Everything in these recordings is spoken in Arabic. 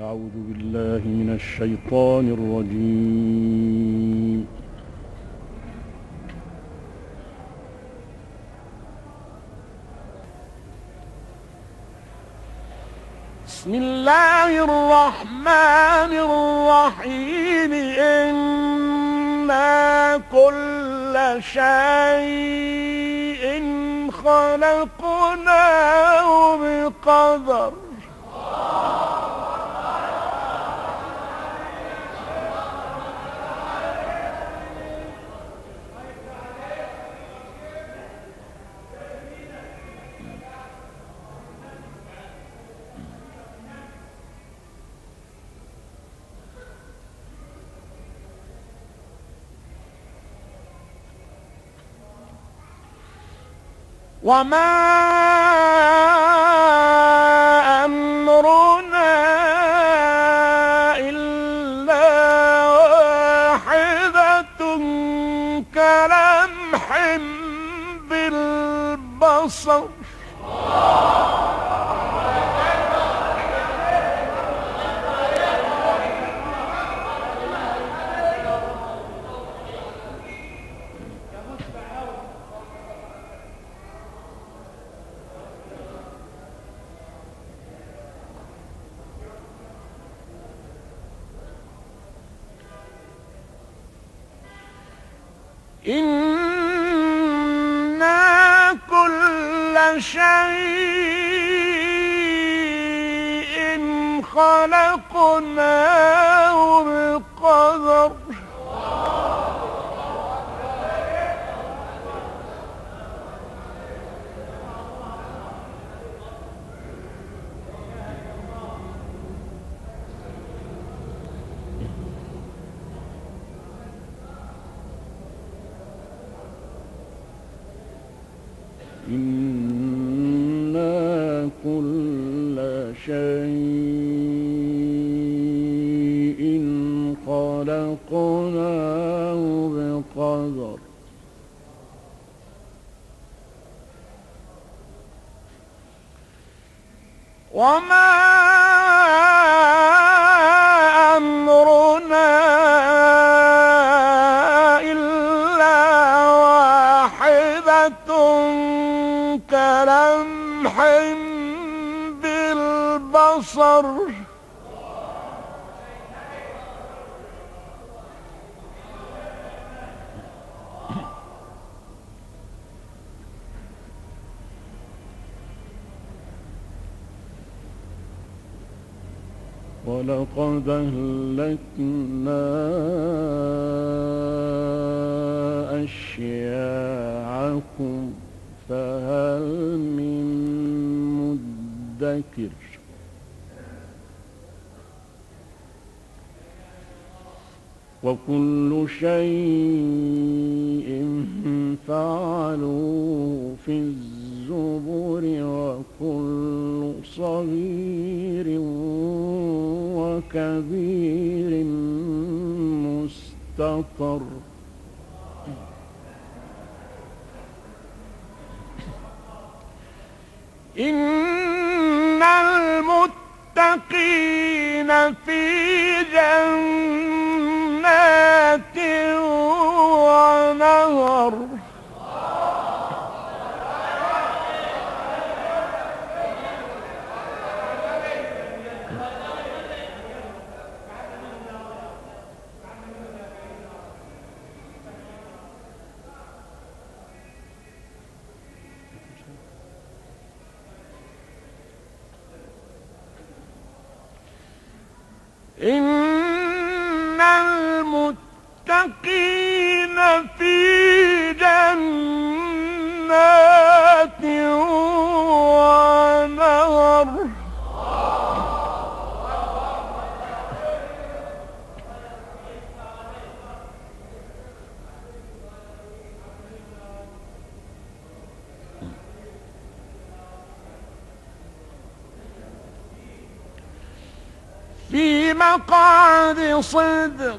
أعوذ بالله من الشيطان الرجيم. بسم الله الرحمن الرحيم. إنا كل شيء خلقناه بقدر وما أمرنا إلا واحدة كلمح بالبصر إنا كل شيء خلقناه بقدر إنا كل شيء خلقناه بقدر وما بالبصر ولقد أهلكنا أشياعكم فهل من مدكر؟ وكل شيء فعلوه في الزبر وكل صغير وكبير مستقر. إن المتقين في جنات إن المتقين في في مقعد صدق.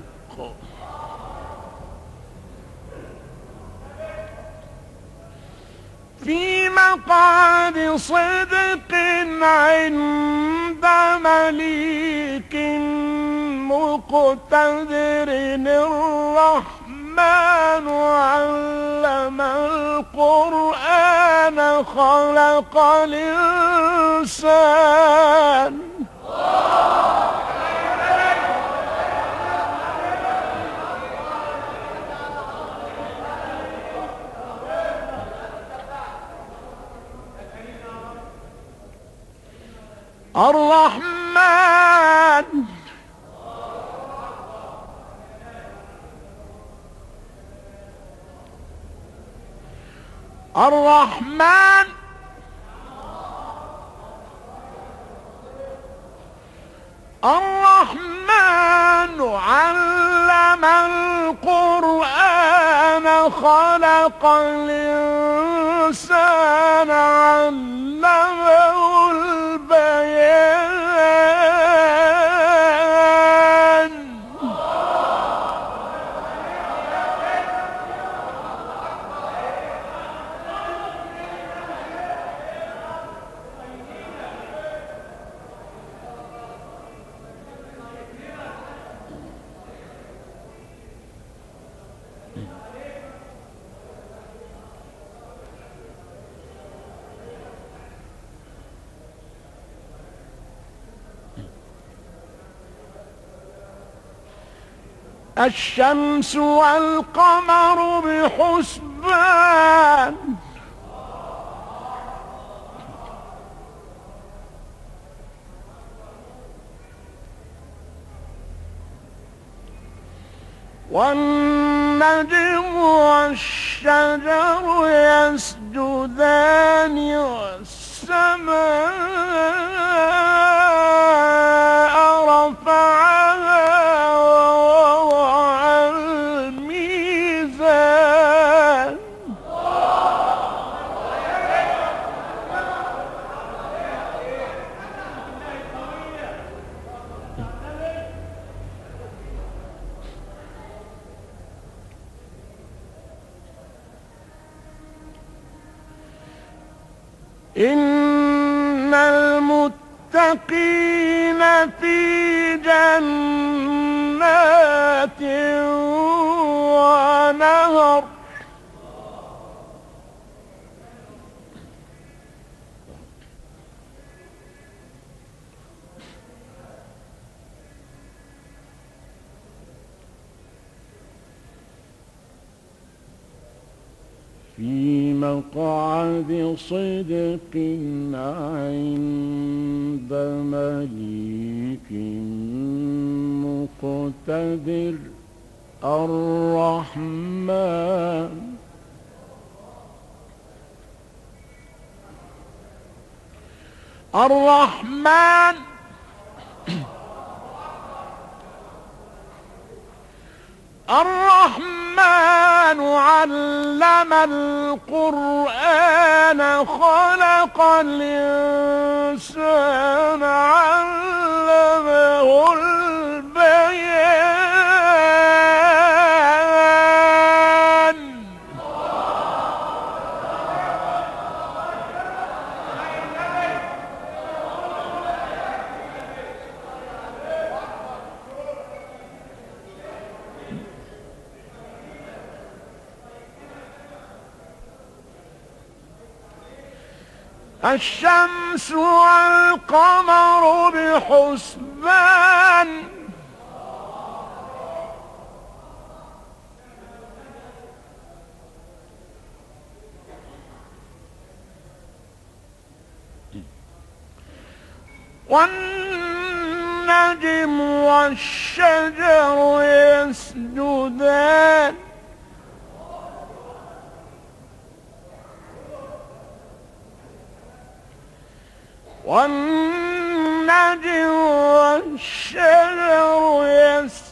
في مقعد صدق عند مليك مقتدر الرحمن علم القرآن خلق الإنسان. الرحمن. الرحمن. الرحمن علم القرآن خلق الإنسان علمه الشمس والقمر بحسبان. والنجم والشجر يسجدان والسماء إن المتقين في جنات مقعد صدق عند مليك مقتدر الرحمن. الرحمن. الرحمن. علم القرآن خلق الإنسان علمه البيان. الشمس والقمر بحسبان. والنجم والشجر يسجدان. والنجم والشجر يسجدان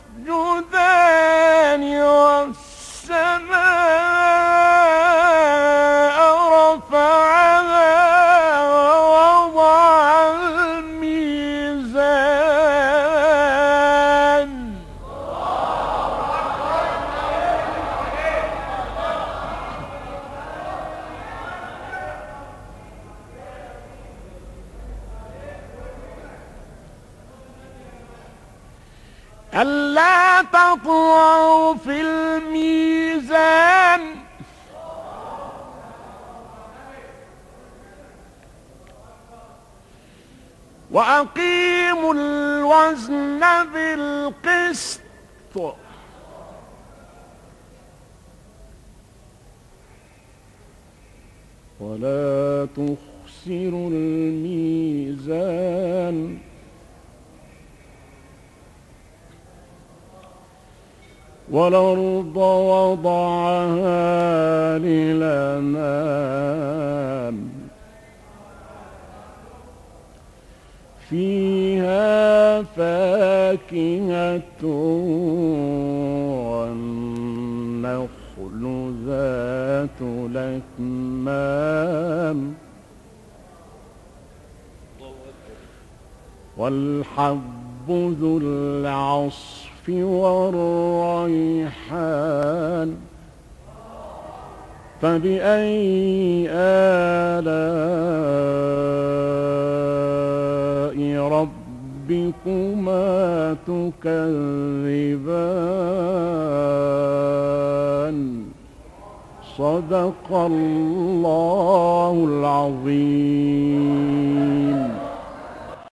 تطغوا في الميزان. وأقيموا الوزن بالقسط. ولا تخسروا الميزان. والأرض وضعها للأنام فيها فاكهة والنخل ذات الأكمام. والحب ذو العصف والريحان فبأي آلاء ربكما تكذبان؟ صدق الله العظيم.